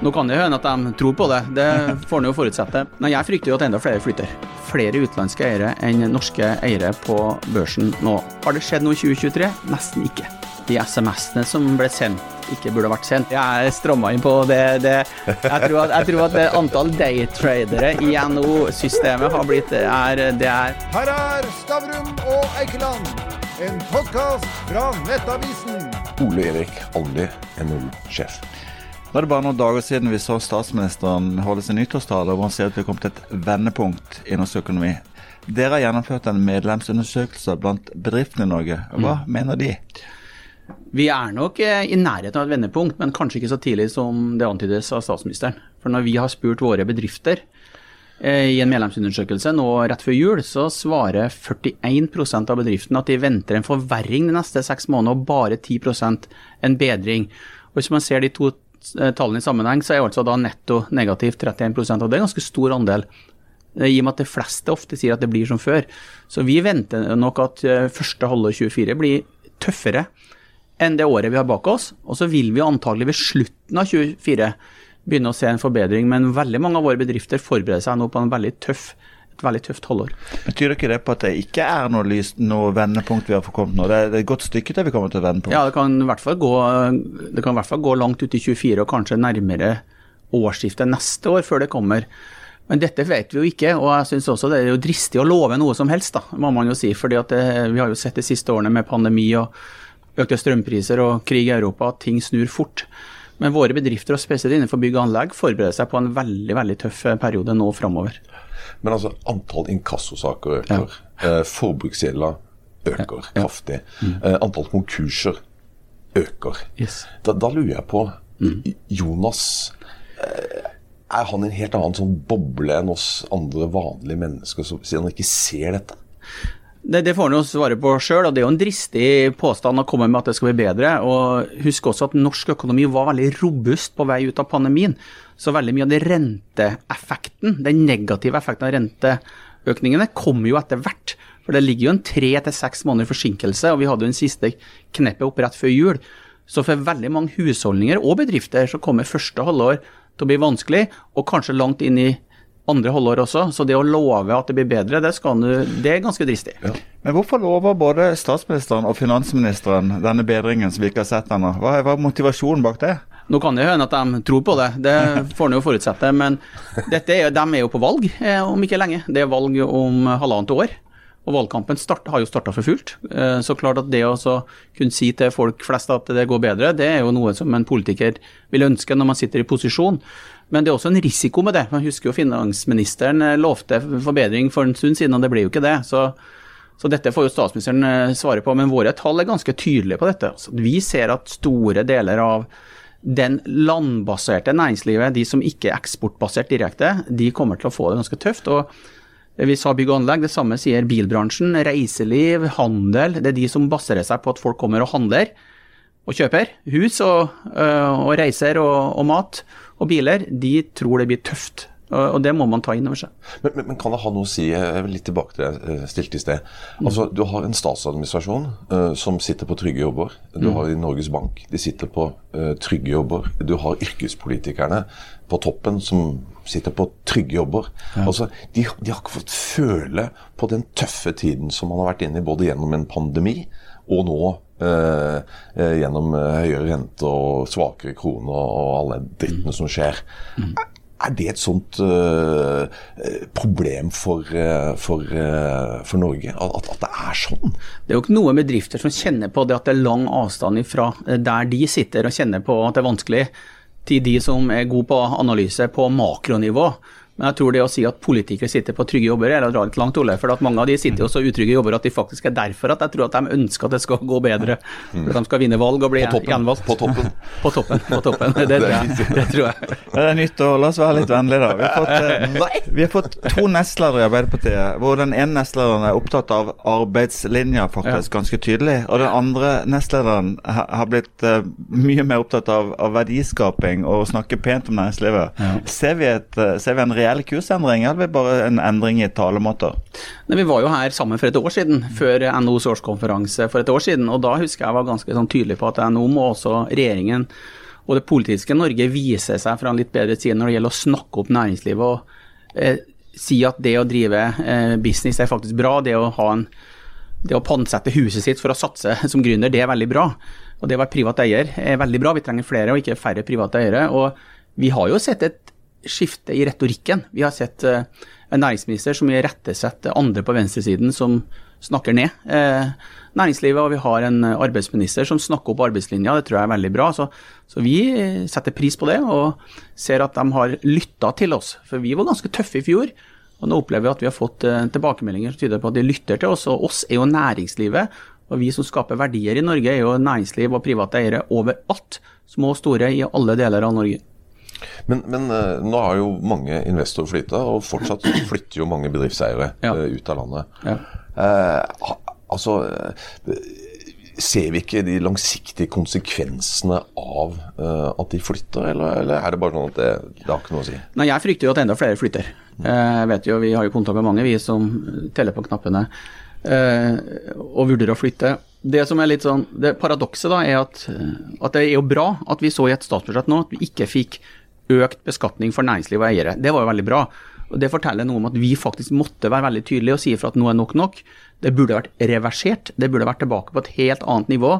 Nå kan det hende at de tror på det, det får en jo forutsette. Men jeg frykter jo at enda flere flytter. Flere utenlandske eiere enn norske eiere på børsen nå. Har det skjedd noe i 2023? Nesten ikke. De SMS-ene som ble sendt, ikke burde vært sendt. Jeg stramma inn på det. det. Jeg, tror at, jeg tror at det antall daytradere i NO-systemet har blitt er, det er Her er Stavrum og Eikeland, en podkast fra Nettavisen. Ole Erik Alli, NHO-sjef. Nå er det bare noen dager siden vi så statsministeren holde sin nyttårstale hvor han sier at vi har kommet til et vendepunkt i norsk økonomi. Dere har gjennomført en medlemsundersøkelse blant bedriftene i Norge. Hva mm. mener de? Vi er nok eh, i nærheten av et vendepunkt, men kanskje ikke så tidlig som det antydes av statsministeren. For når vi har spurt våre bedrifter eh, i en medlemsundersøkelse nå rett før jul, så svarer 41% av bedriftene at de venter en forverring de neste seks månedene, og bare 10% en bedring. Og Hvis man ser de to tallene i sammenheng, så er altså da netto negativt 31% og det er en ganske stor andel. Eh, I og med at de fleste ofte sier at det blir som før. Så vi venter nok at eh, første halvår 24 blir tøffere enn det året vi har bak oss. Og så vil vi antagelig ved slutten av 24 begynne å se en forbedring, men veldig mange av våre bedrifter forbereder seg nå på en veldig tøff et veldig tøft halvår. Betyr ikke det på at det ikke er noe, lys, noe vendepunkt vi har kommet nå? Det er, et godt stykke til vi kommer til vendepunkt? Ja, det kan i hvert fall gå, det kan i hvert fall gå langt ut i 24 og kanskje nærmere årsskiftet neste år før det kommer. Men dette vet vi jo ikke, og jeg syns også det er jo dristig å love noe som helst, da, må man jo si. fordi det, vi har jo sett de siste årene med pandemi og økte strømpriser og krig i Europa at ting snur fort. Men våre bedrifter, og spesielt innenfor bygg og anlegg, forbereder seg på en veldig veldig tøff periode nå framover. Men altså, antall inkassosaker øker. Ja. Eh, forbruksgjelda øker ja. kraftig. Mm. Antall konkurser øker. Yes. Da, da, lurer jeg på mm. Jonas eh, Er han en helt annen sånn boble enn oss andre vanlige mennesker, siden han ikke ser dette? Det, det, får han jo svare på sjøl, og det er jo en dristig påstand å komme med at det skal bli bedre. og Husk også at norsk økonomi var veldig robust på vei ut av pandemien. Så veldig mye av den renteeffekten, den negative effekten av renteøkningene, kommer jo etter hvert. For det ligger jo en tre til seks måneder forsinkelse, og vi hadde jo den siste kneppet opp rett før jul. Så for veldig mange husholdninger og bedrifter så kommer første halvår til å bli vanskelig, og kanskje langt inn i andre halvår også. Så det å love at det blir bedre, det, du, det er ganske dristig. Ja. Men hvorfor lover både statsministeren og finansministeren denne bedringen som vi ikke har sett ennå? Hva er motivasjonen bak det? Nå kan det hende at de tror på det, det får en jo forutsette. Men er, de er jo på valg eh, om ikke lenge. Det er valg om halvannet år. Og valgkampen start, har jo starta for fullt. Eh, så klart at det å kunne si til folk flest at det går bedre, det er jo noe som en politiker vil ønske når man sitter i posisjon. Men det er også en risiko med det. Man husker jo finansministeren eh, lovte forbedring for en stund siden, og det ble jo ikke det. Så, så dette får jo statsministeren eh, svare på. Men våre tall er ganske tydelige på dette. Så vi ser at store deler av den landbaserte næringslivet, de som ikke er eksportbasert direkte, de kommer til å få det ganske tøft. og vi sa bygg og anlegg, det samme sier bilbransjen, reiseliv, handel. Det er de som baserer seg på at folk kommer og handler og kjøper hus og, øh, og reiser og, og mat og biler, de tror det blir tøft. Og det må man ta inn over seg. Men, men, men, kan det ha noe å si, jeg vil litt tilbake til det jeg eh, stilte i sted. Altså, Du har en statsadministrasjon uh, som sitter på trygge jobber. Du mm. har i Norges Bank, de sitter på uh, trygge jobber. Du har yrkespolitikerne på toppen som sitter på trygge jobber. Ja. Altså, de, de, har ikke fått føle på den tøffe tiden som man har vært inne i, både gjennom en pandemi og nå uh, eh, gjennom eh, høyere rente og svakere krone og, og alle drittene som skjer. Mm. Er det et sånt uh, problem for, uh, for, uh, for Norge, at, at, det er sånn? Det er jo ikke noen bedrifter som kjenner på det at det er lang avstand fra der de sitter og kjenner på at det er vanskelig, til de som er gode på analyse på makronivå. Men jeg tror det å si at politikere sitter på trygge jobber, er å dra litt langt, Ole. For at mange av de sitter jo så utrygge jobber at de faktisk er derfor at jeg tror at de ønsker at det skal gå bedre. For at de skal vinne valg og bli gjenvalgt. På toppen. På toppen. på toppen. Det, tror jeg. Det tror jeg. Det er nytt år, la oss være litt vennlige, da. Vi har fått, eh, vi har fått to nestledere i Arbeiderpartiet, hvor den ene nestlederen er opptatt av arbeidslinja, faktisk, ganske tydelig. Og den andre nestlederen har blitt uh, mye mer opptatt av, av verdiskaping og snakke pent om næringslivet. Ser, vi et, uh, ser vi en reell kursendring, eller bare en endring i talemåter? Nei, vi var jo her sammen for et år siden, før NHOs årskonferanse for et år siden. og Da husker jeg var ganske sånn tydelig på at NO, må også regjeringen Og det politiske Norge viser seg fra en litt bedre side når det gjelder å snakke opp næringslivet og eh, si at det å drive eh, business er faktisk bra. Det å, ha en, det å pantsette huset sitt for å satse som gründer, det er veldig bra. Og det å være privat eier er veldig bra. Vi trenger flere og ikke færre private eiere. Og vi har jo sett et skifte i retorikken. Vi har sett eh, en næringsminister som irettesetter andre på venstresiden som snakker ned eh, næringslivet, og vi har en arbeidsminister som snakker opp arbeidslinja. Det tror jeg er veldig bra. Så, så vi setter pris på det, og ser at de har lytta til oss. For vi var ganske tøffe i fjor. Og nå opplever vi at vi har fått eh, tilbakemeldinger som tyder på at de lytter til oss. Og oss er jo næringslivet. Og vi som skaper verdier i Norge, er jo næringsliv og private eiere overalt. Små og store i alle deler av Norge. Men, men uh, nå har jo mange investorer flytta, og fortsatt flytter jo mange bedriftseiere ja. uh, ut av landet. Ja. Eh, altså Ser vi ikke de langsiktige konsekvensene av at de flytter, eller, eller, er det bare sånn at det, det har ikke noe å si? Nei, Jeg frykter jo at enda flere flytter. Jeg vet jo, Vi har jo kontakt med mange, vi som teller på knappene og vurderer å flytte. Det som er litt sånn, det Paradokset da er at, at, det er jo bra at vi så i et statsbudsjett nå at vi ikke fikk økt beskatning for næringsliv og eiere. Det var jo veldig bra. Og Det forteller noe om at vi faktisk måtte være veldig tydelige og si ifra at nå er nok nok. Det burde vært reversert, det burde vært tilbake på et helt annet nivå.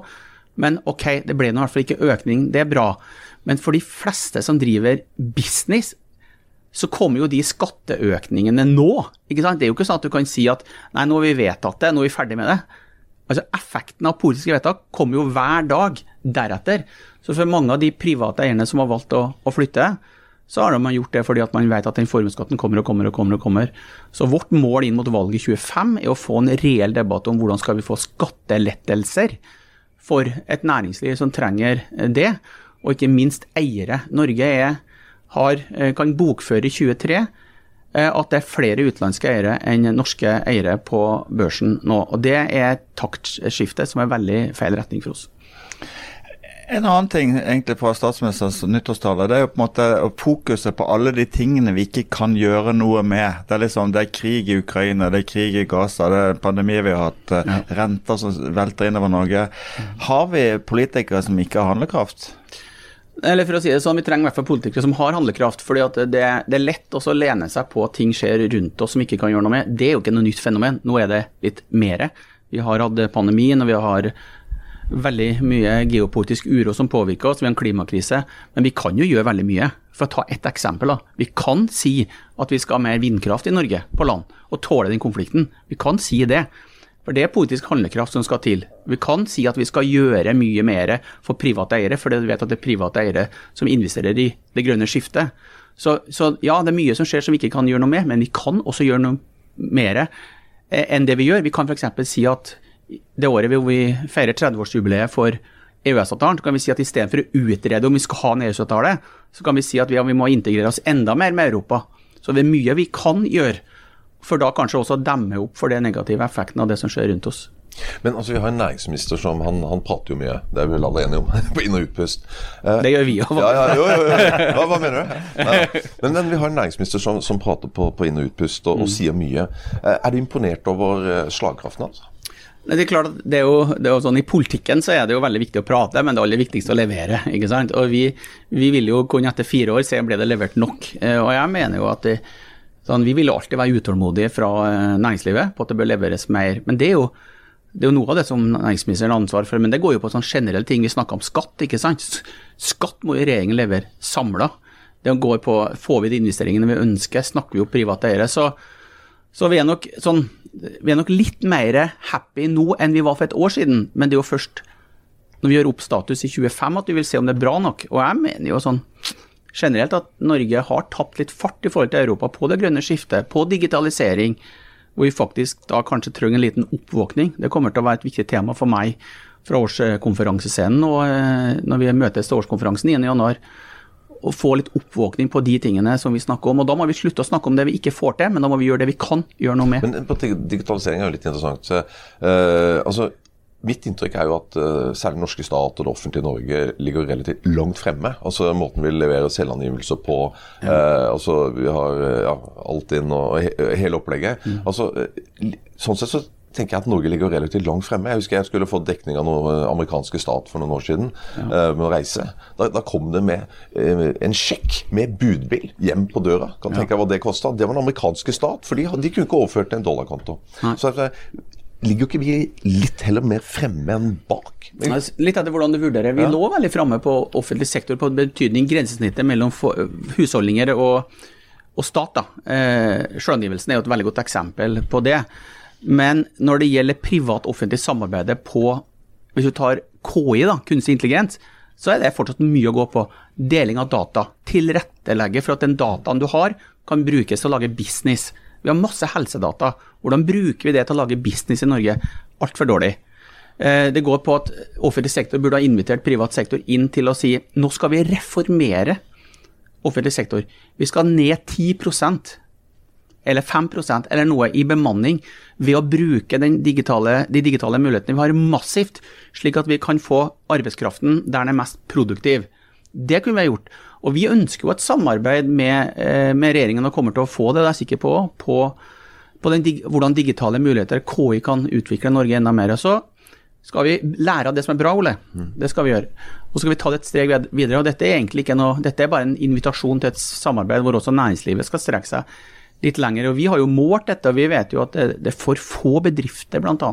Men ok, det ble nå i hvert fall ikke økning, det er bra. Men for de fleste som driver business, så kommer jo de skatteøkningene nå. ikke sant? Det er jo ikke sånn at du kan si at nei, nå har vi vedtatt det, nå er vi ferdig med det. Altså Effekten av politiske vedtak kommer jo hver dag deretter. Så for mange av de private eierne som har valgt å, å flytte, så har man gjort det fordi at man vet at den formuesskatten kommer og kommer og kommer. og kommer. Så vårt mål inn mot valget 25 er å få en reell debatt om hvordan skal vi få skattelettelser for et næringsliv som trenger det, og ikke minst eiere. Norge er, har, kan bokføre i 23 eh, at det er flere utenlandske eiere enn norske eiere på børsen nå. og Det er et taktskifte som er veldig feil retning for oss. En annen ting egentlig fra statsministerens nyttårstale, det er jo på en måte fokuset på alle de tingene vi ikke kan gjøre noe med. Det er liksom, det er krig i Ukraina, det er krig i Gaza, det er pandemi vi har hatt, ja. renter som velter innover Norge. Har vi politikere som ikke har handlekraft? Eller for å si det sånn, Vi trenger i hvert fall politikere som har handlekraft. fordi det, det, er lett å lene seg på at ting skjer rundt oss som ikke kan gjøre noe med. Det er jo ikke noe nytt fenomen. Nå er det litt mere. Vi har hatt pandemien, og vi har veldig mye geopolitisk uro som påvirker oss. Vi har en klimakrise. Men vi kan jo gjøre veldig mye. For å ta ett eksempel. Da. Vi kan si at vi skal ha mer vindkraft i Norge på land, og tåle den konflikten. Vi kan si det. For det er politisk handlekraft som skal til. Vi kan si at vi skal gjøre mye mer for private eiere, for vi vet at det er private eiere som investerer i det grønne skiftet. Så, så, ja, det er mye som skjer som vi ikke kan gjøre noe med, men vi kan også gjøre noe mer eh, enn det vi gjør. Vi kan f.eks. si at det året hvor vi feirer 30-årsjubileet for EØS-avtalen, kan vi si at istedenfor å utrede om vi skal ha en EØS-avtale, så kan vi si at vi, må integrere oss enda mer med Europa. Så det er mye vi kan gjøre, for da kanskje også demme opp for den negative effekten av det som skjer rundt oss. Men altså, vi har en næringsminister som han, han prater jo mye, det er vi vel alle enige om, på inn- og utpust. Eh, det gjør vi òg. Ja, ja, jo, jo, jo. Hva, hva, mener du? Ja. Men, men, vi har en næringsminister som, som prater på, på, inn- og utpust og, og, mm. sier mye. Eh, er du imponert over eh, slagkraften hans? Altså? Det er klart det er, jo, det er jo sånn I politikken så er det jo veldig viktig å prate, men det aller viktigste å levere. ikke sant? Og Vi, vi vil jo kunne etter fire år se om det ble levert nok. Eh, og jeg mener jo at det, sånn, Vi vil alltid være utålmodige fra eh, næringslivet på at det bør leveres mer. Men det er jo, det er jo noe av det som næringsministeren har ansvar for. Men det går jo på sånn generelle ting. Vi snakker om skatt. ikke sant? Skatt må jo regjeringen levere samla. Det går på får vi de investeringene vi ønsker, snakker vi opp private eiere. Så, så vi er nok sånn vi er nok litt mer happy nå enn vi var for et år siden, men det er jo først når vi gjør opp status i 25 at vi vil se om det er bra nok. Og jeg mener jo sånn generelt at Norge har tapt litt fart i forhold til Europa på det grønne skiftet, på digitalisering, hvor vi faktisk da kanskje trenger en liten oppvåkning. Det kommer til å være et viktig tema for meg fra årskonferansescenen og eh, når vi møtes til årskonferansen 9.1 å få litt oppvåkning på de tingene som vi snakker om. Og Da må vi slutte å snakke om det vi ikke får til, men da må vi gjøre det vi kan gjøre noe med. Men på Digitalisering er jo litt interessant. Uh, altså, Mitt inntrykk er jo at uh, særlig norske stat og det offentlige Norge ligger relativt langt fremme. Altså Måten vi leverer selvangivelser på. Ja. Uh, altså Vi har ja, Altinn og he hele opplegget. Mm. Altså, sånn sett så tenker jeg at Norge ligger relativt langt fremme. Jeg husker jeg skulle få dekning av noe eh, amerikanske stat for noen år siden eh, med å reise. Da, da kom det med eh, en sjekk med budbil hjem på døra. Kan tenke deg hva det kosta. Det var den amerikanske stat, for de, de kunne ikke overført til en dollarkonto. Så eh, ligger jo ikke vi litt heller mer fremme enn bak? Litt etter hvordan du vurderer. Vi lå veldig framme på offentlig sektor på betydning grensesnittet mellom husholdninger og, og stat. Eh, Selvangivelsen er jo et veldig godt eksempel på det. Men når det gjelder privat-offentlig samarbeid på Hvis du tar KI, da, kunstig intelligens, så er det fortsatt mye å gå på. Deling av data. Tilrettelegge for at den dataen du har, kan brukes til å lage business. Vi har masse helsedata. Hvordan bruker vi det til å lage business i Norge? Altfor dårlig. Eh, Det går på at offentlig sektor burde ha invitert privat sektor inn til å si nå skal vi reformere offentlig sektor. Vi skal ned 10% eller 5% eller noe i bemanning ved å bruke digitale, de digitale mulighetene vi har massivt, slik at vi kan få arbeidskraften der den er mest produktiv. Det kunne vi ha gjort. Og vi ønsker jo et samarbeid med, eh, med regjeringen og kommer til å få det, det er jeg sikker på, på, på den, dig- hvordan digitale muligheter KI kan utvikle Norge enda mer. Så skal vi lære av det som er bra, Ole. Det skal vi gjøre. Og så skal vi ta det et steg videre. og Dette er egentlig ikke noe, dette er bare en invitasjon til et samarbeid hvor også næringslivet skal strekke seg litt lenger. og Vi har jo målt dette, og vi vet jo at det, det er for få bedrifter bl.a.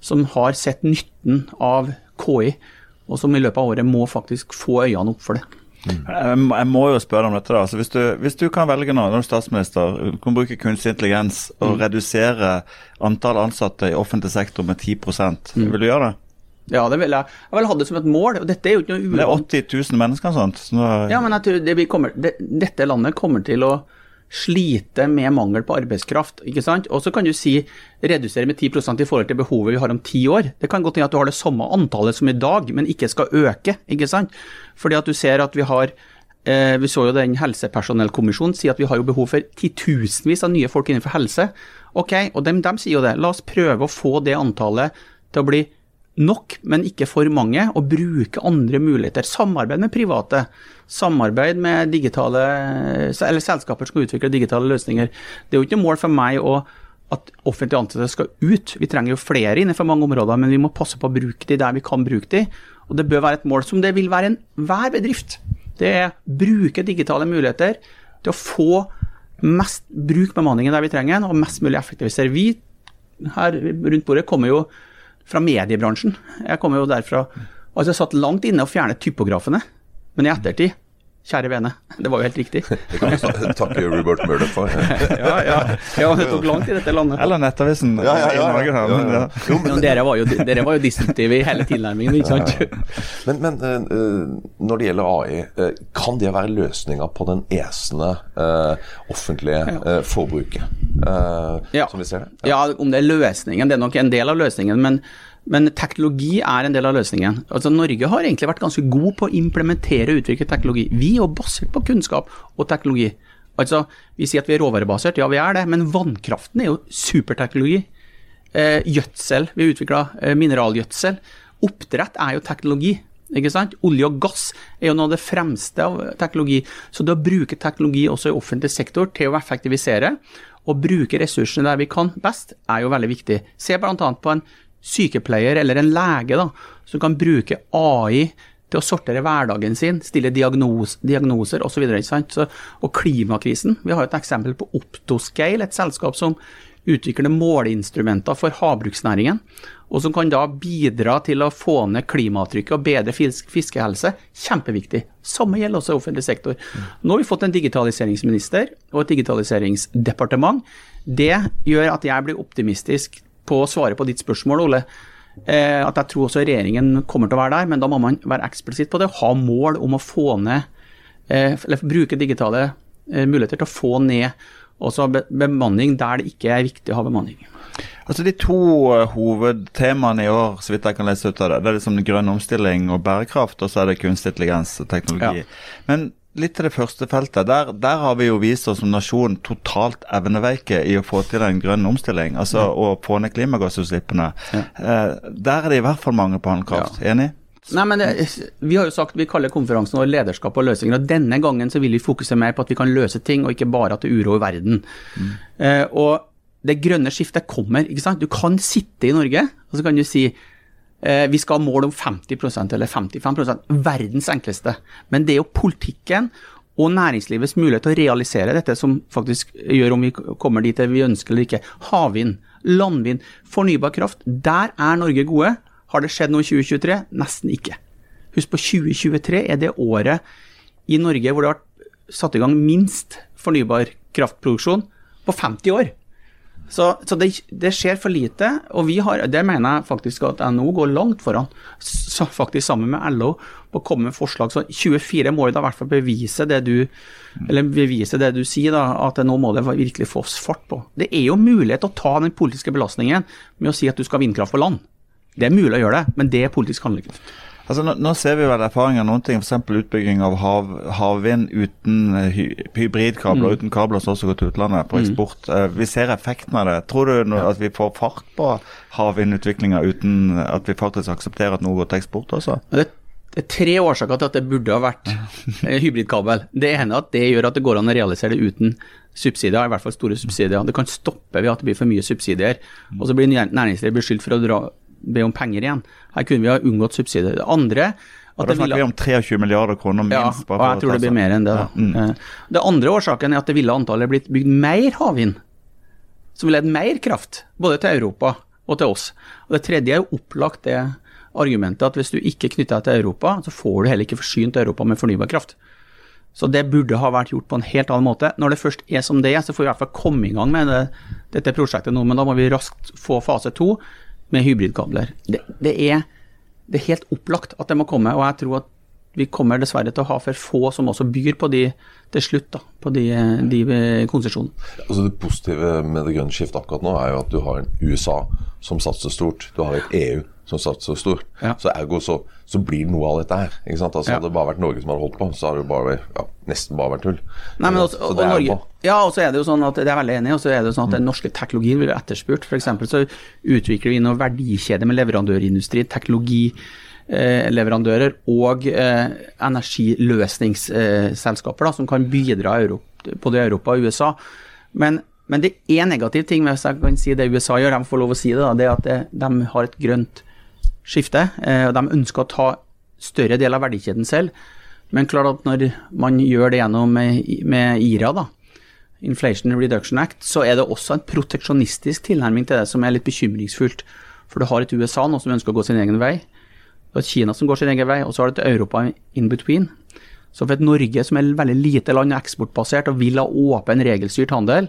som har sett nytten av KI, og som i løpet av året må faktisk få øynene opp for det. Jeg må- jeg må jo spørre deg om dette. da. Altså, hvis, du, hvis du kan velge nå, når du er statsminister, du kan bruke kunstig intelligens og redusere antall ansatte i offentlig sektor med 10% vil du gjøre det? Ja, det vil jeg. Jeg vil ha det som et mål. og Dette er jo ikke noe uvanlig. Det er 80 000 mennesker og sånt. Så Ja, men jeg tror det vi kommer, det, dette landet kommer til å slite med mangel på arbeidskraft. ikke sant? Og så kan du si redusere med 10% i forhold til behovet vi har om ti år. Det kan godt hende at du har det samme antallet som i dag, men ikke skal øke. ikke sant? Fordi at du ser at vi har eh, Vi så jo den helsepersonellkommisjonen si at vi har jo behov for titusenvis av nye folk innenfor helse. Ok, og de, sier jo det. La oss prøve å få det antallet til å bli nok, men ikke for mange, og bruke andre muligheter. Samarbeid med private. Samarbeid med digitale, eller selskaper som skal utvikle digitale løsninger. Det er jo ikke noe mål for meg å, at offentlig ansatte skal ut. Vi trenger jo flere innenfor mange områder, men vi må passe på å bruke de der vi kan bruke de. Og det bør være et mål som det vil være enhver bedrift. Det er bruke digitale muligheter til å få mest bruk bemanningen der vi trenger den, og mest mulig effektivisere. Vi her rundt bordet kommer jo fra mediebransjen. Jeg kommer jo derfra Altså, jeg satt langt inne og fjernet typografene, men i ettertid Kjære vene, det var jo helt riktig. Det kan vi takke Robert Murdoch for. Ja, ja. ja det tok lang tid, dette landet. eller Nettavisen Ja, ja, ja, i Norge. ja, men, ja, ja. Jo, men, dere var jo, dere var jo disruptive i hele tilnærmingen, ikke sant? men, men eh, eh, når det gjelder AI, eh, kan det være løsninga på den esende offentlige eh, forbruket, Ja. som vi ser det? Ja, om det er løsningen, det er nok en del av løsningen, men, men teknologi er en del av løsningen. Altså, Norge har egentlig vært ganske god på å implementere og utvikle teknologi. Vi er jo basert på kunnskap og teknologi. Altså, Vi sier at vi er råvarebasert, ja vi er det, men vannkraften er jo superteknologi. Eh, gjødsel, vi har utvikla eh, mineralgjødsel. Oppdrett er jo teknologi. Ikke sant? Olje og gass er jo noe av det fremste av teknologi. Så det å bruke teknologi også i offentlig sektor til å effektivisere og bruke ressursene der vi kan best, er jo veldig viktig. Se bl.a. på en sykepleier eller en lege da, som kan bruke AI til å sortere hverdagen sin, stille diagnos, diagnoser osv. Og, klimakrisen. Vi har et eksempel på Optoscale, et selskap som utvikler måleinstrumenter for havbruksnæringen, og som kan da bidra til å få ned klimaavtrykket og bedre fiskehelse. Kjempeviktig. Samme gjelder også offentlig sektor. Nå har vi fått en digitaliseringsminister og et digitaliseringsdepartement. Det gjør at jeg blir optimistisk på å svare på ditt spørsmål, Ole. Eh, at jeg tror også regjeringen kommer til å være der, men da må man være eksplisitt på det. Ha mål om å få ned, eh, eller bruke digitale eh, muligheter til å få ned også be bemanning der det ikke er viktig å ha bemanning. Altså De to eh, hovedtemaene i år, så vidt jeg kan lese ut av det, det er liksom grønn omstilling og bærekraft, og så er det kunstig intelligens og teknologi. Ja. Men litt til det første feltet. Der, der har vi jo vist oss som nasjon totalt evneveike i å få til en grønn omstilling, altså å få ned klimagassutslippene. Eh, der er det i hvert fall mangel på handlekraft. Enig? Nei, men det, Vi har jo sagt vi kaller konferansen vår 'Lederskap og løsninger'. og Denne gangen så vil vi fokusere mer på at vi kan løse ting, og ikke bare at det uroer verden. Mm. Eh, og det grønne skiftet kommer. ikke sant? Du kan sitte i Norge og så kan du si eh, vi skal ha mål om 50% eller 55% verdens enkleste. Men det er jo politikken og næringslivets mulighet til å realisere dette som faktisk gjør om vi kommer dit vi ønsker eller ikke. Havvind, landvind, fornybar kraft. Der er Norge gode. Har det skjedd noe i 2023? Nesten ikke. Husk på 2023 er det året i Norge hvor det har vært satt i gang minst fornybar kraftproduksjon på 50 år. Så, så det, det, skjer for lite, og vi har, det mener jeg faktisk at NHO går langt foran, så faktisk sammen med LO, på å komme med forslag. Så 24 må jo da i hvert fall bevise det du eller bevise det du sier, da, at nå må det virkelig fås fart på. Det er jo mulighet til å ta den politiske belastningen med å si at du skal ha vindkraft på land. Det er mulig å gjøre det, men det er politisk handlekraft. Altså, nå, nå, ser vi vel erfaringer noen ting, f.eks. utbygging av hav, havvind uten hy, hybridkabler, mm. uten kabler som også går til utlandet på mm. eksport. Mm. Vi ser effekten av det. Tror du no, at vi får fart på havvindutviklinga uten at vi faktisk aksepterer at noe går til eksport også? Det, det er tre årsaker til at det burde ha vært eh, hybridkabel. Det ene er at det gjør at det går an å realisere det uten subsidier, i hvert fall store subsidier. Det kan stoppe ved at det blir for mye subsidier. Og så blir næringslivet beskyldt for å dra be om penger igjen. Her kunne vi ha unngått subsidier. Det andre og Da snakker vi om 23 milliarder kroner minst. Ja, og jeg tror det blir mer enn det. Ja. Mm. Eh, det andre årsaken er at det ville antallet blitt bygd mer havvind, som ville gitt mer kraft, både til Europa og til oss. Og Det tredje er jo opplagt det argumentet at hvis du ikke knytter deg til Europa, så får du heller ikke forsynt Europa med fornybar kraft. Så det burde ha vært gjort på en helt annen måte. Når det først er som det er, så får vi i hvert fall komme i gang med det, dette prosjektet nå, men da må vi raskt få fase to med hybridkabler. Det, det, er, det, er, helt opplagt at det må komme, og jeg tror at vi kommer dessverre til å ha for få som også byr på de til slutt, da, på de, de konsesjonene. Altså det positive med det grønne skiftet akkurat nå er jo at du har en USA som satser stort. Du har et EU som satser stort. Ja. Så ergo så, så, blir det noe av dette her. ikke sant? Altså ja. Hadde det bare vært Norge som hadde holdt på, så hadde det bare, ja, nesten bare vært tull. Nei, men også, og, og Norge, ja, og så er det jo sånn at det er veldig enig, og så er det jo sånn at den norske teknologien blir etterspurt. F.eks. så utvikler vi noen verdikjede med leverandørindustri, teknologileverandører eh, og eh, energiløsningsselskaper da, som kan bidra Europa, både Europa og USA. Men men det er negativ ting hvis jeg kan si det USA gjør, de får lov å si det, da, det er at det, de har et grønt skifte. Eh, og De ønsker å ta større del av verdikjeden selv. Men klart at når man gjør det gjennom med, IRA, da, Inflation Reduction Act, så er det også en proteksjonistisk tilnærming til det som er litt bekymringsfullt. For du har et USA nå som ønsker å gå sin egen vei, du har et Kina som går sin egen vei, og så har du et Europa in between. Så for et Norge som er et veldig lite land og eksportbasert og vil ha åpen, regelstyrt handel,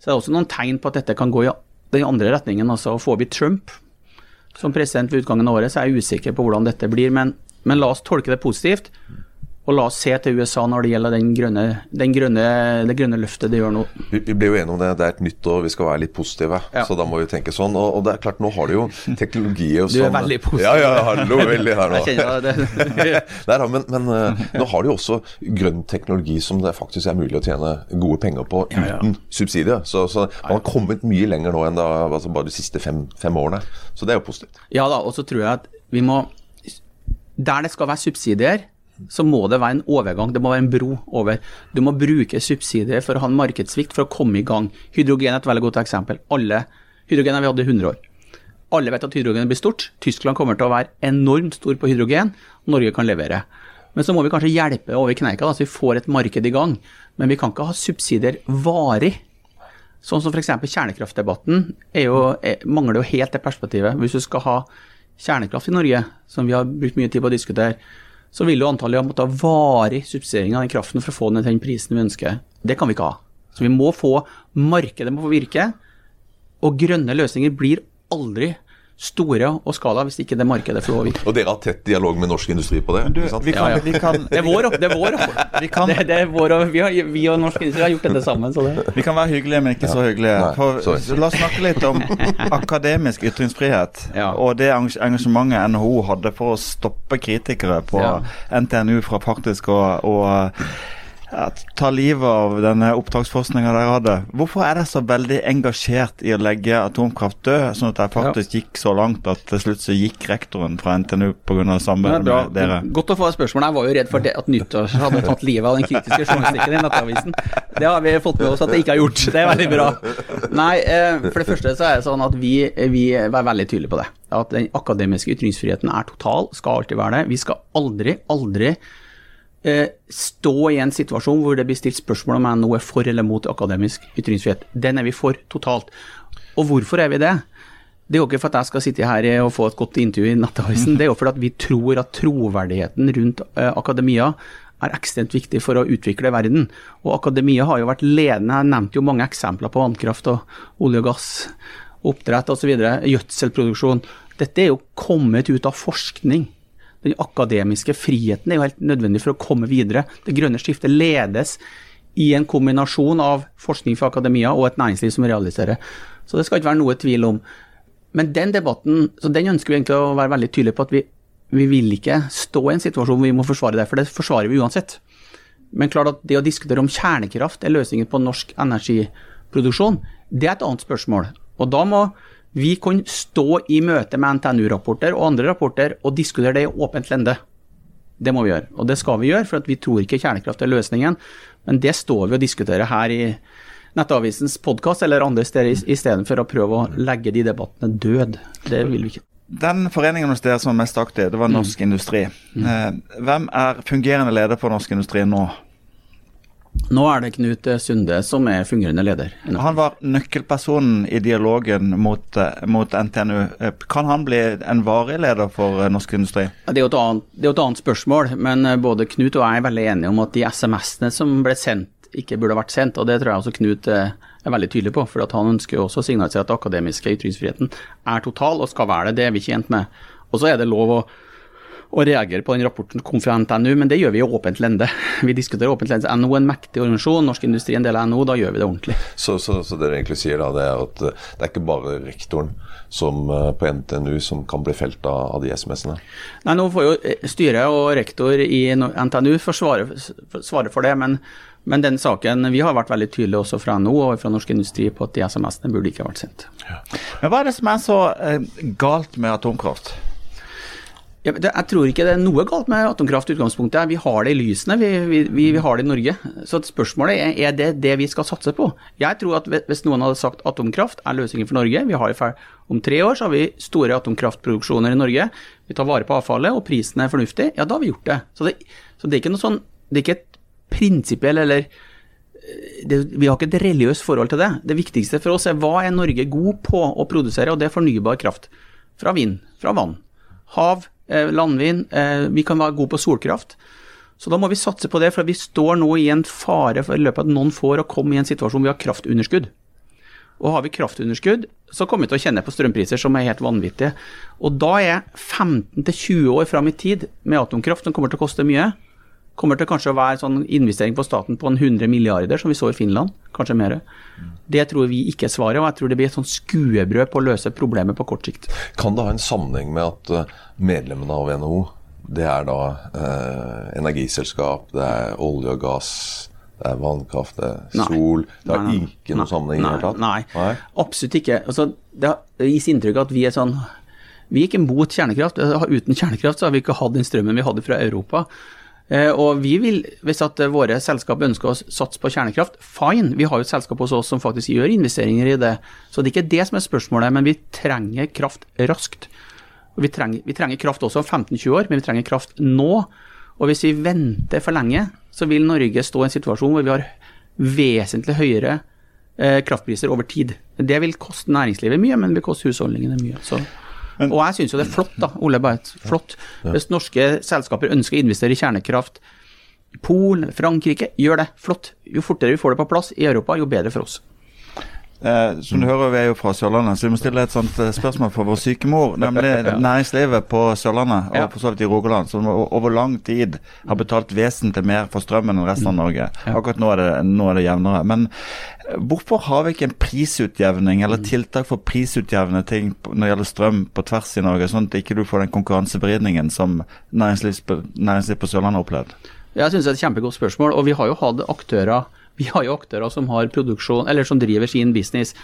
så er det også noen tegn på at dette kan gå i den andre retningen. altså Får vi Trump som president ved utgangen av året, så er jeg usikker på hvordan dette blir. Men, men la oss tolke det positivt. Og la oss se til USA når det gjelder den grønne, den grønne, det grønne løftet de gjør nå. Vi, vi ble jo enige om det. Det er et nytt år, vi skal være litt positive. Ja. Så da må vi tenke sånn. Og, og, det er klart, nå har du jo teknologi og sånn Du er veldig positiv. Ja, ja, hallo, veldig her nå. Jeg kjenner det. Der, men, men uh, nå har du jo også grønn teknologi som det faktisk er mulig å tjene gode penger på uten ja, ja. subsidier. Så, så, man har kommet mye lenger nå enn da, altså bare de siste fem, fem årene. Så det er jo positivt. Ja da, og så tror jeg at vi må Der det skal være subsidier så må det være en overgang, det må være en bro over. Du må bruke subsidier for å ha en markedssvikt for å komme i gang. Hydrogen er et veldig godt eksempel. Alle Hydrogen har vi hatt i 100 år. Alle vet at hydrogen blir stort. Tyskland kommer til å være enormt stor på hydrogen. Norge kan levere. Men så må vi kanskje hjelpe over kneika, så vi får et marked i gang. Men vi kan ikke ha subsidier varig. Sånn som f.eks. kjernekraftdebatten jo, er, mangler jo helt det perspektivet. Hvis du skal ha kjernekraft i Norge, som vi har brukt mye tid på å diskutere, så vil jo antallet måtte ha varig subsidiering av den kraften for å få den til den prisen vi ønsker. Det kan vi ikke ha. Så vi må få markedet må få virke. Og grønne løsninger blir aldri store og skala hvis ikke det markedet får virke. Og dere har tett dialog med norsk industri på det? Du, vi kan, ja, ja. Vi kan, det er vår det er vår, vi, kan, det, det er vår vi, har, vi, og norsk industri har gjort dette sammen. Vi kan være hyggelige, men ikke ja. så hyggelige. For, så la oss snakke litt om akademisk ytringsfrihet og det engasjementet NHO hadde for å stoppe kritikere på NTNU fra faktisk å ta livet av denne opptaksforskninga dere hadde. Hvorfor er dere så veldig engasjert i å legge atomkraft død, sånn at det faktisk ja. gikk så langt at til slutt så gikk rektoren fra NTNU pga. samarbeidet med dere? Godt å få spørsmålet. Jeg var jo redd for det, at nyttår hadde tatt livet av den kritiske journalistikken i Nettavisen. Det har vi fått med oss at det ikke har gjort. Det er veldig bra. Nei, eh, for det første så er det sånn at vi, vi er veldig tydelige på det. At den akademiske ytringsfriheten er total, skal alltid være det. Vi skal aldri, aldri stå i en situasjon hvor det blir stilt spørsmål om NHO er for eller mot akademisk ytringsfrihet. Den er vi for totalt. Og hvorfor er vi det? Det er jo ikke for at jeg skal sitte her og få et godt intervju i Nettavisen, det er jo fordi vi tror at troverdigheten rundt eh, akademia er ekstremt viktig for å utvikle verden. Og akademia har jo vært ledende. Jeg nevnte jo mange eksempler på vannkraft og olje og gass, oppdrett osv. Gjødselproduksjon. Dette er jo kommet ut av forskning. Den akademiske friheten er jo helt nødvendig for å komme videre. Det grønne skiftet ledes i en kombinasjon av forskning fra akademia og et næringsliv som realiserer. Så det skal ikke være noe tvil om. Men den debatten, så den ønsker vi egentlig å være veldig tydelige på at vi vi vil ikke stå i en situasjon hvor vi må forsvare det, for det forsvarer vi uansett. Men klart at det å diskutere om kjernekraft er løsningen på norsk energiproduksjon, det er et annet spørsmål. Og da må vi kan stå i møte med NTNU-rapporter og andre rapporter og diskutere det i åpent lende. Det må vi gjøre, og det skal vi gjøre, for vi tror ikke kjernekraft er løsningen. Men det står vi og diskuterer her i Nettavisens podkast eller andre steder, istedenfor å prøve å legge de debattene død. Det vil vi ikke. Den foreningen hos dere som er mest aktiv, det var Norsk mm. Industri. Mm. Eh, hvem er fungerende leder på Norsk Industri nå? Nå er det Knut Sunde som er fungerende leder. Han var nøkkelpersonen i dialogen mot, eh, mot, NTNU. Eh, kan han bli en varig leder for Norsk Industri? Det er, jo et annet, er et annet spørsmål, men både Knut og jeg er veldig enige om at de SMS-ene som ble sendt, ikke burde vært sendt. og Det tror jeg også Knut er veldig tydelig på. for Han ønsker jo også å signalisere at akademiske ytringsfriheten er total, og skal være det. Det er vi ikke tjent med. Og så er det lov å, å reagere på den rapporten som kom fra NTNU, men det gjør vi i åpent lende. Vi diskuterer åpent lende. NHO er en mektig organisasjon, Norsk Industri en del av NHO, da gjør vi det ordentlig. Så, så, så det du egentlig sier da, det er at eh, det er ikke bare rektoren som, eh, på NTNU som kan bli felt av, av de SMS-ene? Nei, nå får jo eh, styret og rektor i NTNU forsvare, svare for det, men men den saken, vi har vært veldig tydelige også fra NHO og fra Norsk Industri på at de SMS-ene burde ikke ha vært sendt. Ja. Men Hva er det som er så eh, galt med atomkraft? Ja, det, jeg tror ikke det er noe galt med atomkraft i utgangspunktet. Vi har det i lysene, vi, vi, vi, vi har det i Norge. Så spørsmålet er er det det vi skal satse på. Jeg tror at hvis noen hadde sagt atomkraft er løsningen for Norge, vi har om tre år så har vi store atomkraftproduksjoner i Norge, vi tar vare på avfallet og prisen er fornuftig, ja da har vi gjort det. Så det, så det er ikke noe sånn, det er ikke et prinsipiell eller eh, det, Vi har ikke et religiøst forhold til det. Det viktigste for oss er hva er Norge god på å produsere, og det er fornybar kraft. Fra vind, fra vann. Hav, landvind. Eh, vi kan være gode på solkraft. Så da må vi satse på det, for vi står nå i en fare for i løpet av noen får å komme i en situasjon hvor vi har kraftunderskudd. Og har vi kraftunderskudd, så kommer vi til å kjenne på strømpriser som er helt vanvittige. Og da er 15-20 år fram i tid med atomkraft, som kommer til å koste mye, kommer til kanskje å være sånn investering på staten på en 100 milliarder, som vi så i Finland, kanskje mer. Det tror vi ikke er svaret, og jeg tror det blir et sånn skuebrød på å løse problemet på kort sikt. Kan det ha en sammenheng med at eh, medlemmene av NHO, det er da eh, energiselskap, det er olje og gass, det er vannkraft, det er sol nei, Det har nei, ikke noen sammenheng i det hele tatt? Nei, absolutt ikke. Altså, det gis inntrykk av at vi er sånn Vi er ikke mot kjernekraft. Uten kjernekraft så har vi ikke hatt den strømmen vi hadde fra Europa. Eh, og vi vil, hvis at våre selskap ønsker å satse på kjernekraft, fine. Vi har jo et selskap hos oss som faktisk gjør investeringer i det. Så det er ikke det som er spørsmålet, men vi trenger kraft raskt. Vi trenger, vi trenger kraft også om 15-20 år, men vi trenger kraft nå. Og hvis vi venter for lenge, så vil Norge stå i en situasjon hvor vi har vesentlig høyere eh, kraftpriser over tid. Det vil koste næringslivet mye, men det vil koste husholdningene mye. Så men, og jeg syns jo det er flott, da, Ole Beit. flott. Hvis norske selskaper ønsker å investere i kjernekraft, Polen, Frankrike, gjør det. Flott. Jo fortere vi får det på plass i Europa, jo bedre for oss. Eh, som du hører, Vi er jo fra Sørlandet, så vi må stille et sånt eh, spørsmål for vår syke mor. Nemlig ja. næringslivet på Sørlandet og ja. for så vidt i Rogaland, som over lang tid har betalt vesentlig mer for strømmen enn resten av mm. Norge. Ja. Akkurat nå er, det, nå er det jevnere. Men eh, hvorfor har vi ikke en prisutjevning eller mm. tiltak for prisutjevne ting når det gjelder strøm på tvers i Norge, sånn at ikke du får den konkurransevridningen som næringsliv, næringsliv på Sørlandet har opplevd? Jeg synes det er et kjempegodt spørsmål, og vi har jo hatt aktører vi har jo aktører som har produksjon, eller som driver sin business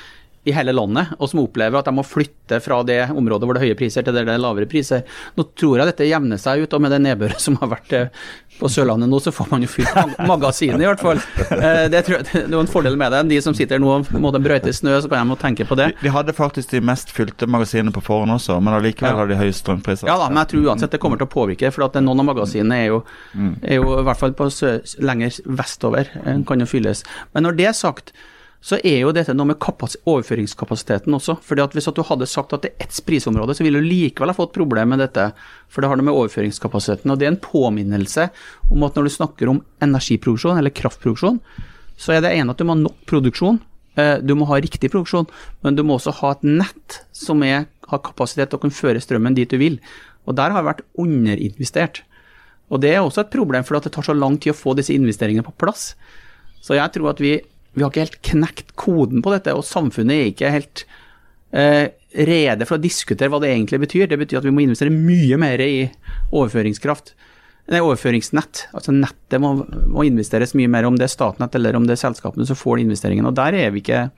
i hele landet, og som opplever at de må flytte fra det området hvor det er høye priser til der det er lavere priser. Nå tror jeg dette jevner seg ut, og med det nedbøret som har vært eh, på Sørlandet nå, så får man jo fylt mag magasinet i hvert fall. Eh, det, tror det er jo en fordel med det. De som sitter nå og må brøyte snø, så kan de tenke på det. De hadde faktisk de mest fylte magasinene på forhånd også, men allikevel Ja. har de høye strømpriser. Ja da, men jeg tror uansett det kommer til å påvirke, for at noen av magasinene er jo, er jo i hvert fall på lenger vestover, eh, kan jo fylles. Men når det er sagt, så er jo dette noe med overføringskapasiteten også. fordi at Hvis at du hadde sagt at det er ett prisområde, så ville du likevel ha fått problem med dette. For det har noe med overføringskapasiteten. Og det er en påminnelse om at når du snakker om energiproduksjon eller kraftproduksjon, så er det ene at du må ha nok produksjon. eh, Du må ha riktig produksjon, men du må også ha et nett som er, har kapasitet til å kunne føre strømmen dit du vil. Og der har det vært underinvestert. Og det er også et problem, for det tar så lang tid å få disse investeringene på plass. Så jeg tror at vi, vi har ikke helt knekt koden på dette, og samfunnet er ikke helt eh, rede for å diskutere hva det egentlig betyr. Det betyr at vi må investere mye mer i overføringskraft. Nei, overføringsnett. Altså nettet må, må investeres mye mer, om det er Statnett eller om det er selskapene som får investeringen. Og der er vi ikke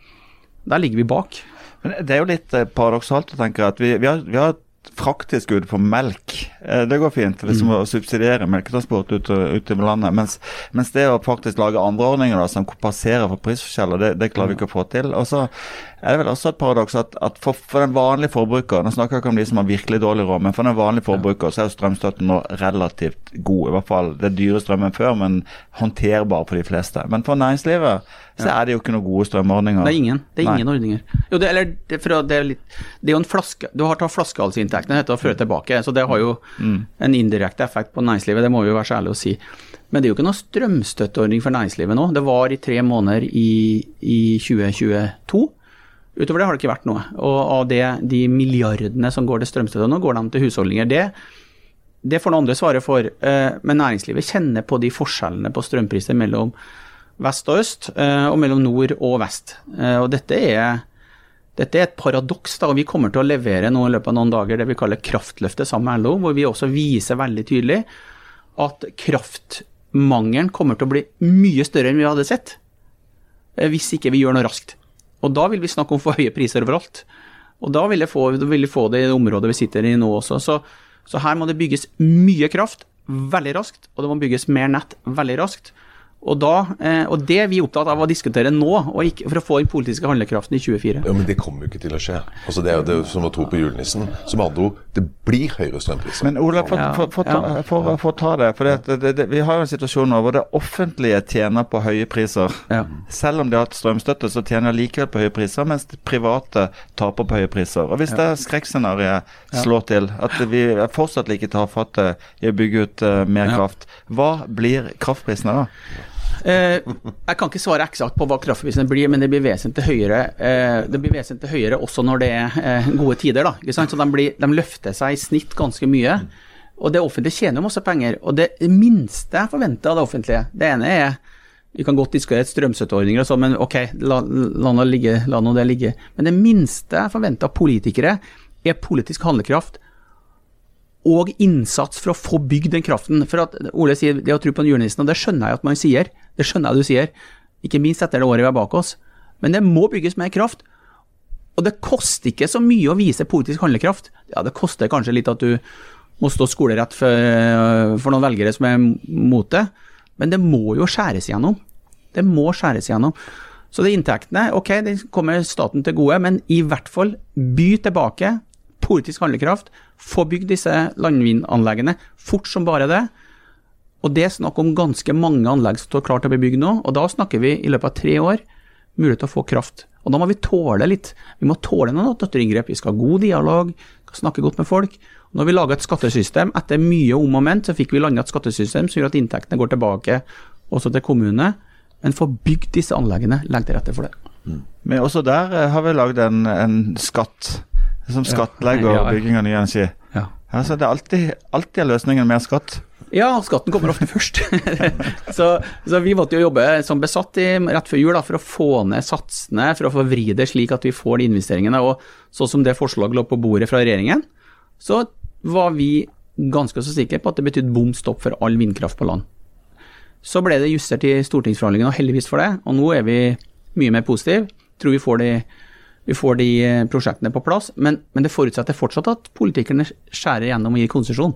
Der ligger vi bak. Men det er jo litt eh, paradoksalt å tenke at vi, vi, har, vi har frakttilskudd på melk. Eh, Det går fint, liksom å subsidiere melketransport ut, ut i landet. Mens, mens det å faktisk lage andre ordninger da, som kompenserer for prisforskjeller, det, det klarer vi ikke å få til. Og så er det vel også et paradoks at, at for, for den vanlige forbruker, nå snakker jeg ikke om de som har virkelig dårlig råd, men for den vanlige forbruker så er jo strømstøtten nå relativt god. I hvert fall det dyre strømmen før, men håndterbar for de fleste. Men for næringslivet så er det jo ikke noen gode strømordninger. Det er ingen, det er Nei. ingen ordninger. Jo, det, eller, det, det, er litt, det er jo en flaske Du har tatt flaskehalsinntektene etter å føre tilbake, så det har jo en indirekte effekt på næringslivet, det må vi jo være så ærlige å si. Men det er jo ikke noen strømstøtteordning for næringslivet nå. Det var i tre måneder i, i 2022. Utover det har det ikke vært noe. Og av det, de milliardene som går til strømstøtte nå, går de til husholdninger. Det, det får noen andre svare for. eh, Men næringslivet kjenner på de forskjellene på strømpriser mellom vest og øst, eh, og mellom nord og vest. Eh, Og dette er, dette er et paradoks, da, og vi kommer til å levere nå i løpet av noen dager det vi kaller Kraftløftet sammen med LO, hvor vi også viser veldig tydelig at kraftmangelen kommer til å bli mye større enn vi hadde sett, hvis ikke vi gjør noe raskt. Og da vil vi snakke om for høye priser overalt. Og da vil vi få, få det i det området vi sitter i nå også. Så, så her må det bygges mye kraft veldig raskt, og det må bygges mer nett veldig raskt. Og, da, eh, og det er vi opptatt av å diskutere nå, og ikke for å få den politiske handlekraften i 2024. Ja, Men det kommer jo ikke til å skje. Altså Det er jo det som å tro på julenissen. Som andre ord, det blir høyere strømpriser. Men Ola, for, for, for, ta, for, for ta det. For det, det, det, vi har jo en situasjon nå hvor det offentlige tjener på høye priser. Ja. Selv om de har hatt strømstøtte, så tjener de likevel på høye priser, mens de private taper på høye priser. Og Hvis det skrekkscenarioet slår til, at vi fortsatt fortsatt tar fatt i å bygge ut uh, mer Ja. kraft, hva blir kraftprisene da? Eh, jeg kan ikke svare eksakt på hva kraftprisene blir, men det blir vesentlig høyere eh, Det blir vesentlig høyere også når det er eh, gode tider. da, ikke sant? Så de, blir, de løfter seg i snitt ganske mye. Og det offentlige tjener jo masse penger. Og det minste jeg forventer av det offentlige Det ene er Vi kan godt diskutere strømstøtteordninger og sånn, men ok, la, la, la nå det ligge. Men det minste jeg forventer av politikere, er politisk handlekraft og innsats for å få bygd den kraften. For at Ole sier det å tro på en julenissen, og det skjønner jeg at man sier. Det skjønner jeg du sier. Ikke minst etter det året vi har bak oss. Men det må bygges mer kraft. Og det koster ikke så mye å vise politisk handlekraft. Ja, det koster kanskje litt at du må stå skolerett for, for noen velgere som er mot det, men det må jo skjæres igjennom. Det må skjæres igjennom. Så de inntektene, ok, de kommer staten til gode, men i hvert fall by tilbake politisk handlekraft, få bygd disse landvindanleggene fort som bare det. Og det er snakk om ganske mange anlegg som står klart til å bli bygd nå, og da snakker vi i løpet av tre år mulighet til å få kraft. Og da må vi tåle litt. Vi må tåle noen naturinngrep. Vi skal ha god dialog, snakke godt med folk. Når vi laga et skattesystem, etter mye om og men, så fikk vi landa et skattesystem som gjør at inntektene går tilbake også til kommunene. Men få bygd disse anleggene, legg til rette for det. Men også der eh, har vi lagd en, en skatt som skattlegger Ja. bygging av ny energi. Ja. Altså, det er alltid, alltid er løsningen mer skatt. Ja, skatten kommer ofte først. så, så vi måtte jo jobbe som besatt i, rett før jul da, for å få ned satsene, for å få vri det slik at vi får de investeringene. Og sånn som det forslaget lå på bordet fra regjeringen, så var vi ganske så sikre på at det betydde bom stopp for all vindkraft på land. Så ble det justert i stortingsforhandlingene, og heldigvis for det. Og nå er vi mye mer positive. Tror vi får de vi får de eh, prosjektene på plass. Men, men det forutsetter fortsatt at politikerne skjærer gjennom og gir konsesjon,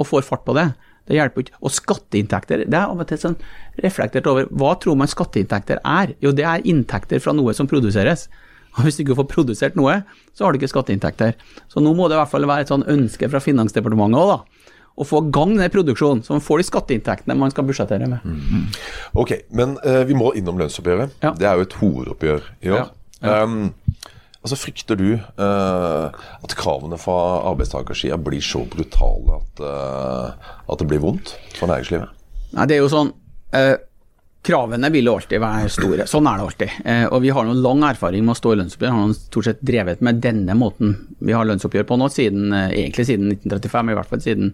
og får fart på det. Det hjelper ikke. Og skatteinntekter, det er av og til sånn reflektert over Hva tror man skatteinntekter er? Jo, det er inntekter fra noe som produseres. Og Hvis du ikke får produsert noe, så har du ikke skatteinntekter. Så nå må det i hvert fall være et sånn ønske fra Finansdepartementet òg, da. Å få gang den produksjonen, så man får de skatteinntektene man skal budsjettere med. Ok, men uh, vi må innom lønnsoppgjøret. Ja. Det er jo et hovedoppgjør i år. Ja, Um, altså Frykter du uh, at kravene fra arbeidstakersida blir så brutale at, uh, at det blir vondt for næringslivet? Nei, det er jo sånn uh, Kravene vil alltid være store. Sånn er det alltid. Og vi har noen lang erfaring med å stå i lønnsoppgjør. Har noen stort sett drevet med denne måten vi har lønnsoppgjør på nå, siden, egentlig siden 1935, i hvert fall siden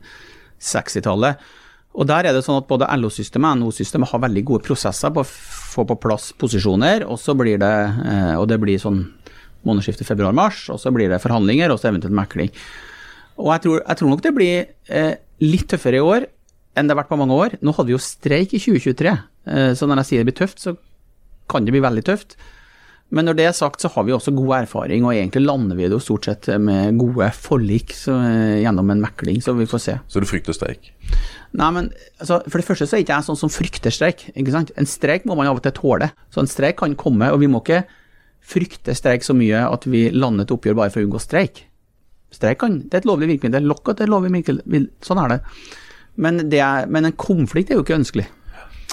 60-tallet. Og der er det sånn at både LO-systemet og NHO-systemet har veldig gode prosesser på å få på plass posisjoner, og så blir det, og det blir sånn månedsskiftet februar-mars, og så blir det forhandlinger, og så eventuelt mekling. Og jeg tror, jeg tror nok det blir eh, litt tøffere i år enn det har vært på mange år. Nå hadde vi jo streik i 2023, eh, så når jeg sier det blir tøft, så kan det bli veldig tøft. Men når det er sagt, så har vi også god erfaring, og egentlig lander vi det jo stort sett med gode forlik så, eh, gjennom en mekling, så vi får se. Så du frykter streik? Nei, men altså, For det første så er ikke jeg sånn som frykter streik. ikke sant? En streik må man av og til tåle. Så en streik kan komme, og vi må ikke frykte streik så mye at vi lander et oppgjør bare for å unngå streik. Streik kan, det er et lovlig virkemiddel. Lockout er lovlig virkemiddel. Sånn er det. Men, det er, men en konflikt er jo ikke ønskelig.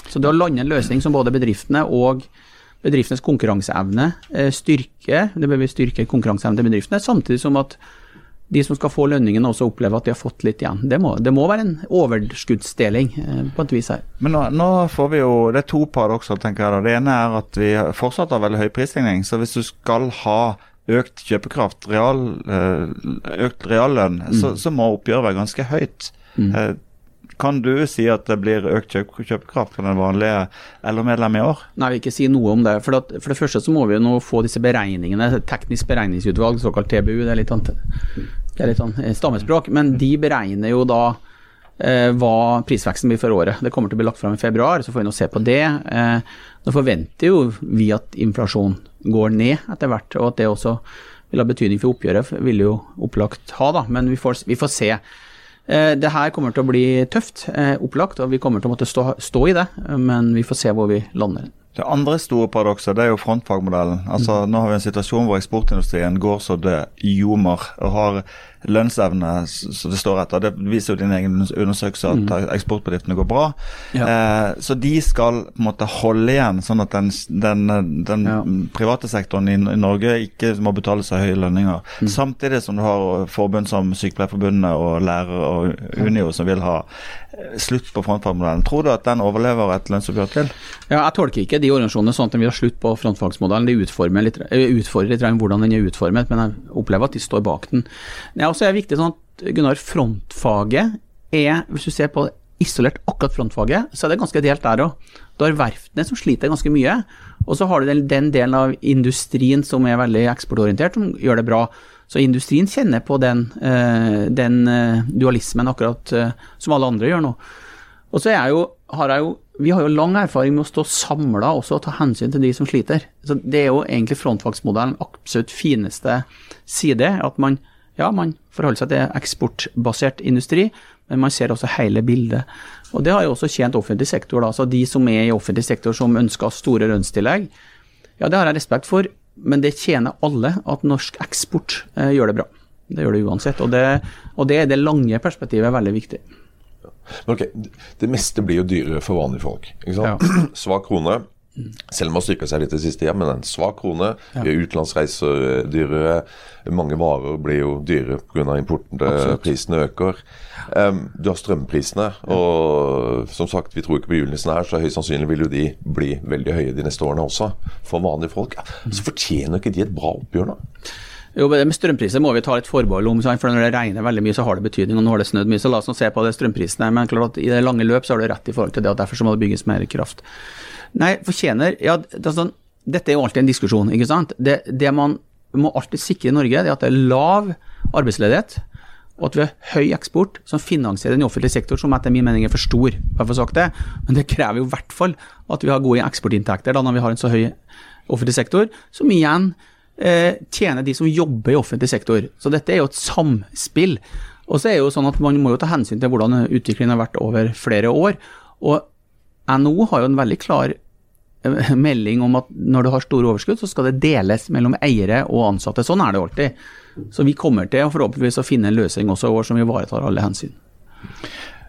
Så det å lande en løsning som både bedriftene og bedriftenes konkurranseevne eh, styrker, det bør vi styrke konkurranseevnen til bedriftene, samtidig som at de som skal få lønningen også opplever at de har fått litt igjen. Det må, det må være en overskuddsdeling eh, på et vis her. Men nå, nå får vi jo Det er to par også, tenker jeg. da. Det ene er at vi fortsatt har veldig høy prisstigning. Så hvis du skal ha økt kjøpekraft, real, eh, økt reallønn, så, så må oppgjøret være ganske høyt. Eh, Kan du si at det blir økt kjøp kjøpekraft for den vanlige LO-medlem i år? Nei, jeg vil ikke si noe om det. For, at, for det første så må vi jo nå få disse beregningene, teknisk beregningsutvalg, såkalt TBU, det er litt, annet, det er litt sånn stammespråk, men de beregner jo da eh, hva prisveksten blir for året. Det kommer til å bli lagt fram i februar, så får vi nå se på det. Eh, nå forventer jo vi at inflasjon går ned etter hvert, og at det også vil ha betydning for oppgjøret, vil jo opplagt ha, da, men vi får, vi får se. Eh, det her kommer til å bli tøft, eh, opplagt, og vi kommer til å måtte stå, stå i det, men vi får se hvor vi lander. Det andre store paradokset det er jo frontfagmodellen. Altså Nå har vi en situasjon hvor eksportindustrien går så det ljomer og har lønnsevne så det står etter. Det viser jo din egen undersøkelse at eksportbedriftene går bra. Ja. Eh, så de skal på en måte holde igjen, sånn at den, den, den Ja. private sektoren i, i Norge ikke må betale så høye lønninger. Mm. Samtidig som du har forbund som Sykepleierforbundet og lærere og Unio som vil ha eh, slutt på frontfagmodellen. Tror du at den overlever et lønnsoppgjør til? Ja, jeg tolker ikke de organisasjonene sånn at de vil ha slutt på frontfagsmodellen. De utfordrer litt, eh, utfordrer litt hvordan den er utformet, men jeg opplever at de står bak den. Ja, og så er det viktig sånn at Gunnar, frontfaget er, hvis du ser på isolert akkurat frontfaget, så er det ganske delt der òg. Du har verftene som sliter ganske mye, og så har du den, den delen av industrien som er veldig eksportorientert, som gjør det bra. Så industrien kjenner på den, eh, den eh, dualismen akkurat eh, som alle andre gjør nå. Og så er jeg jo, har jeg jo vi har jo lang erfaring med å stå samla og ta hensyn til de som sliter. Så Det er jo egentlig frontfagsmodellen absolutt fineste side. At man, ja, man forholder seg til eksportbasert industri, men man ser også hele bildet. Og Det har jo også tjent offentlig sektor. da, så De som er i offentlig sektor som ønsker store lønnstillegg, ja, det har jeg respekt for, men det tjener alle at norsk eksport eh, gjør det bra. Det gjør det uansett. Og det, og det er det lange perspektivet veldig viktig. Men ok, Det meste blir jo dyrere for vanlige folk. ikke sant? Svak krone. Selv om man styrka seg litt det siste, ja, men en svak krone. Ja. Har Utenlandsreiser eh, dyrere. Mange varer blir jo dyrere pga. importen. Absolutt. Prisene øker. Um, du har strømprisene, og som sagt, vi tror ikke på julenissen her, så høyst sannsynlig vil jo de bli veldig høye de neste årene også, for vanlige folk. Så fortjener ikke de et bra oppgjør, nå? Jo, men strømpriser må vi ta litt forbehold om, for når det regner veldig mye, så har det betydning. Og nå har det snødd mye, så la oss nå se på det strømprisene. Men klart at i det lange løp så har du rett i forhold til det, at derfor så må det bygges mer kraft. Nei, fortjener Ja, det er sånn, dette er jo alltid en diskusjon, ikke sant. Det, det man må alltid sikre i Norge, det er at det er lav arbeidsledighet. Og at vi har høy eksport som finansierer den offentlige sektor, som etter min mening er for stor. For sagt det. Men det krever jo i hvert fall at vi har gode eksportinntekter da når vi har en så høy offentlig sektor, som igjen eh, tjener de som jobber i offentlig sektor. Så dette er jo et samspill. Og så er det jo sånn at Man må jo ta hensyn til hvordan utviklingen har vært over flere år. Og NHO har jo en veldig klar melding om at når du har store overskudd, så skal det deles mellom eiere og ansatte. Sånn er det alltid. Så vi kommer til forhåpentligvis å finne en løsning også i år som ivaretar alle hensyn.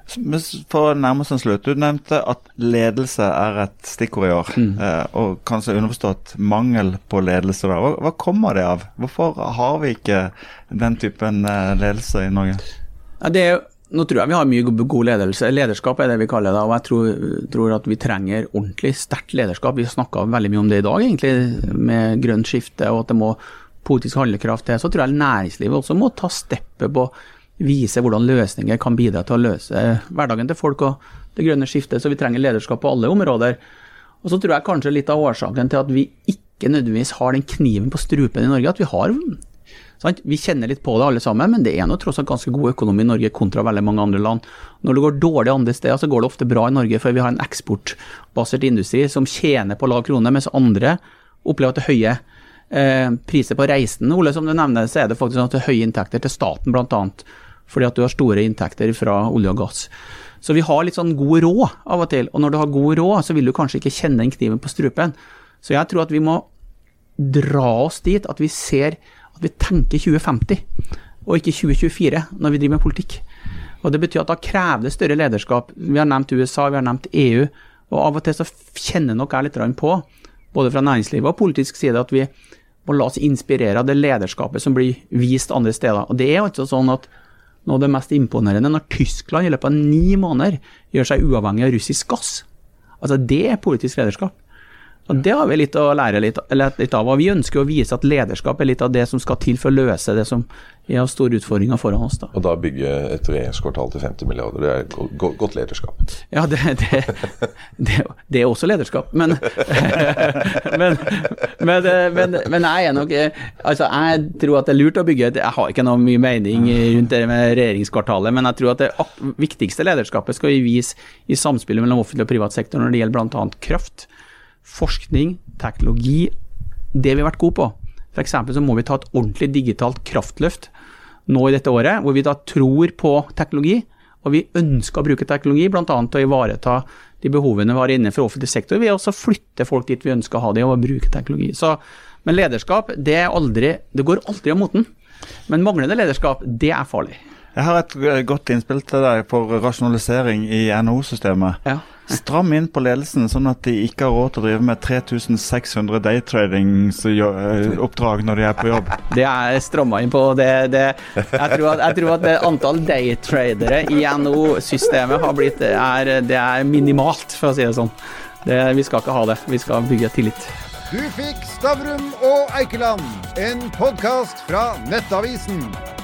For å nærme oss en slutt. Du nevnte at ledelse er et stikkord i år. Mm. Eh, og kanskje underforstått mangel på ledelse. der. Hva, kommer det av? Hvorfor har vi ikke den typen eh, ledelse i Norge? Ja, det er nå tror jeg vi har mye god ledelse. Lederskap er det vi kaller det. og Jeg tror, tror at vi trenger ordentlig sterkt lederskap. Vi snakka veldig mye om det i dag, egentlig, med grønt skifte og at det må politisk handlekraft til. Så tror jeg næringslivet også må ta steppet på å vise hvordan løsninger kan bidra til å løse hverdagen til folk og det grønne skiftet. Så vi trenger lederskap på alle områder. Og så tror jeg kanskje litt av årsaken til at vi ikke nødvendigvis har den kniven på strupen i Norge, at vi har sant? Vi kjenner litt på det alle sammen, men det er nå tross alt ganske god økonomi i Norge kontra veldig mange andre land. Når det går dårlig andre steder, så går det ofte bra i Norge, for vi har en eksportbasert industri som tjener på lav krone, mens andre opplever at det er høye eh, priser på reisen. Ole, som du nevner, så er det faktisk sånn at det er høye inntekter til staten, bl.a fordi at du har store inntekter fra olje og gass. Så vi har litt sånn god råd av og til, og når du har god råd, så vil du kanskje ikke kjenne den kniven på strupen. Så jeg tror at vi må dra oss dit at vi ser at vi tenker 2050, og ikke 2024 når vi driver med politikk. Og Det betyr at da krever det større lederskap. Vi har nevnt USA, vi har nevnt EU, og av og til så kjenner nok jeg litt på, både fra næringslivet og politisk side, at vi må la oss inspirere av det lederskapet som blir vist andre steder. Og det er altså sånn at noe av det mest imponerende når Tyskland i løpet av ni måneder gjør seg uavhengig av russisk gass. Altså Det er politisk lederskap. Og Det har vi litt å lære litt, litt, av. og Vi ønsker å vise at lederskap er litt av det som skal til for å løse det som er av store utfordringer foran oss. da. Og da bygge et regjeringskvartal til 50 milliarder, det er godt, godt lederskap? Ja, det, det, det, det, er også lederskap. Men, men, men, men, jeg er nok Altså, jeg tror at det er lurt å bygge et Jeg har ikke noe mye mening rundt det med regjeringskvartalet, men jeg tror at det viktigste lederskapet skal vi vise i samspillet mellom offentlig og privat sektor når det gjelder bl.a. kraft forskning, teknologi, det vi har vært gode på. F.eks. så må vi ta et ordentlig digitalt kraftløft nå i dette året, hvor vi da tror på teknologi. Og vi ønsker å bruke teknologi bl.a. til å ivareta de behovene vi har innenfor offentlig sektor, Vi også flytter folk dit vi ønsker å ha dem, og bruke teknologi. Så, men lederskap, det, aldri, det går aldri av moten. Men manglende lederskap, det er farlig. Jeg har et godt innspill til deg for rasjonalisering i NHO-systemet. Ja. Stram inn på ledelsen, sånn at de ikke har råd til å drive med 3600 daytradingsoppdrag når de er på jobb. Det er stramma inn på. Det, det, jeg, tror at, jeg tror at antall daytradere i NO-systemet har blitt er, det er minimalt, for å si det sånn. Det, vi skal ikke ha det. Vi skal bygge tillit. Du fikk Stavrum og Eikeland, en podkast fra Nettavisen.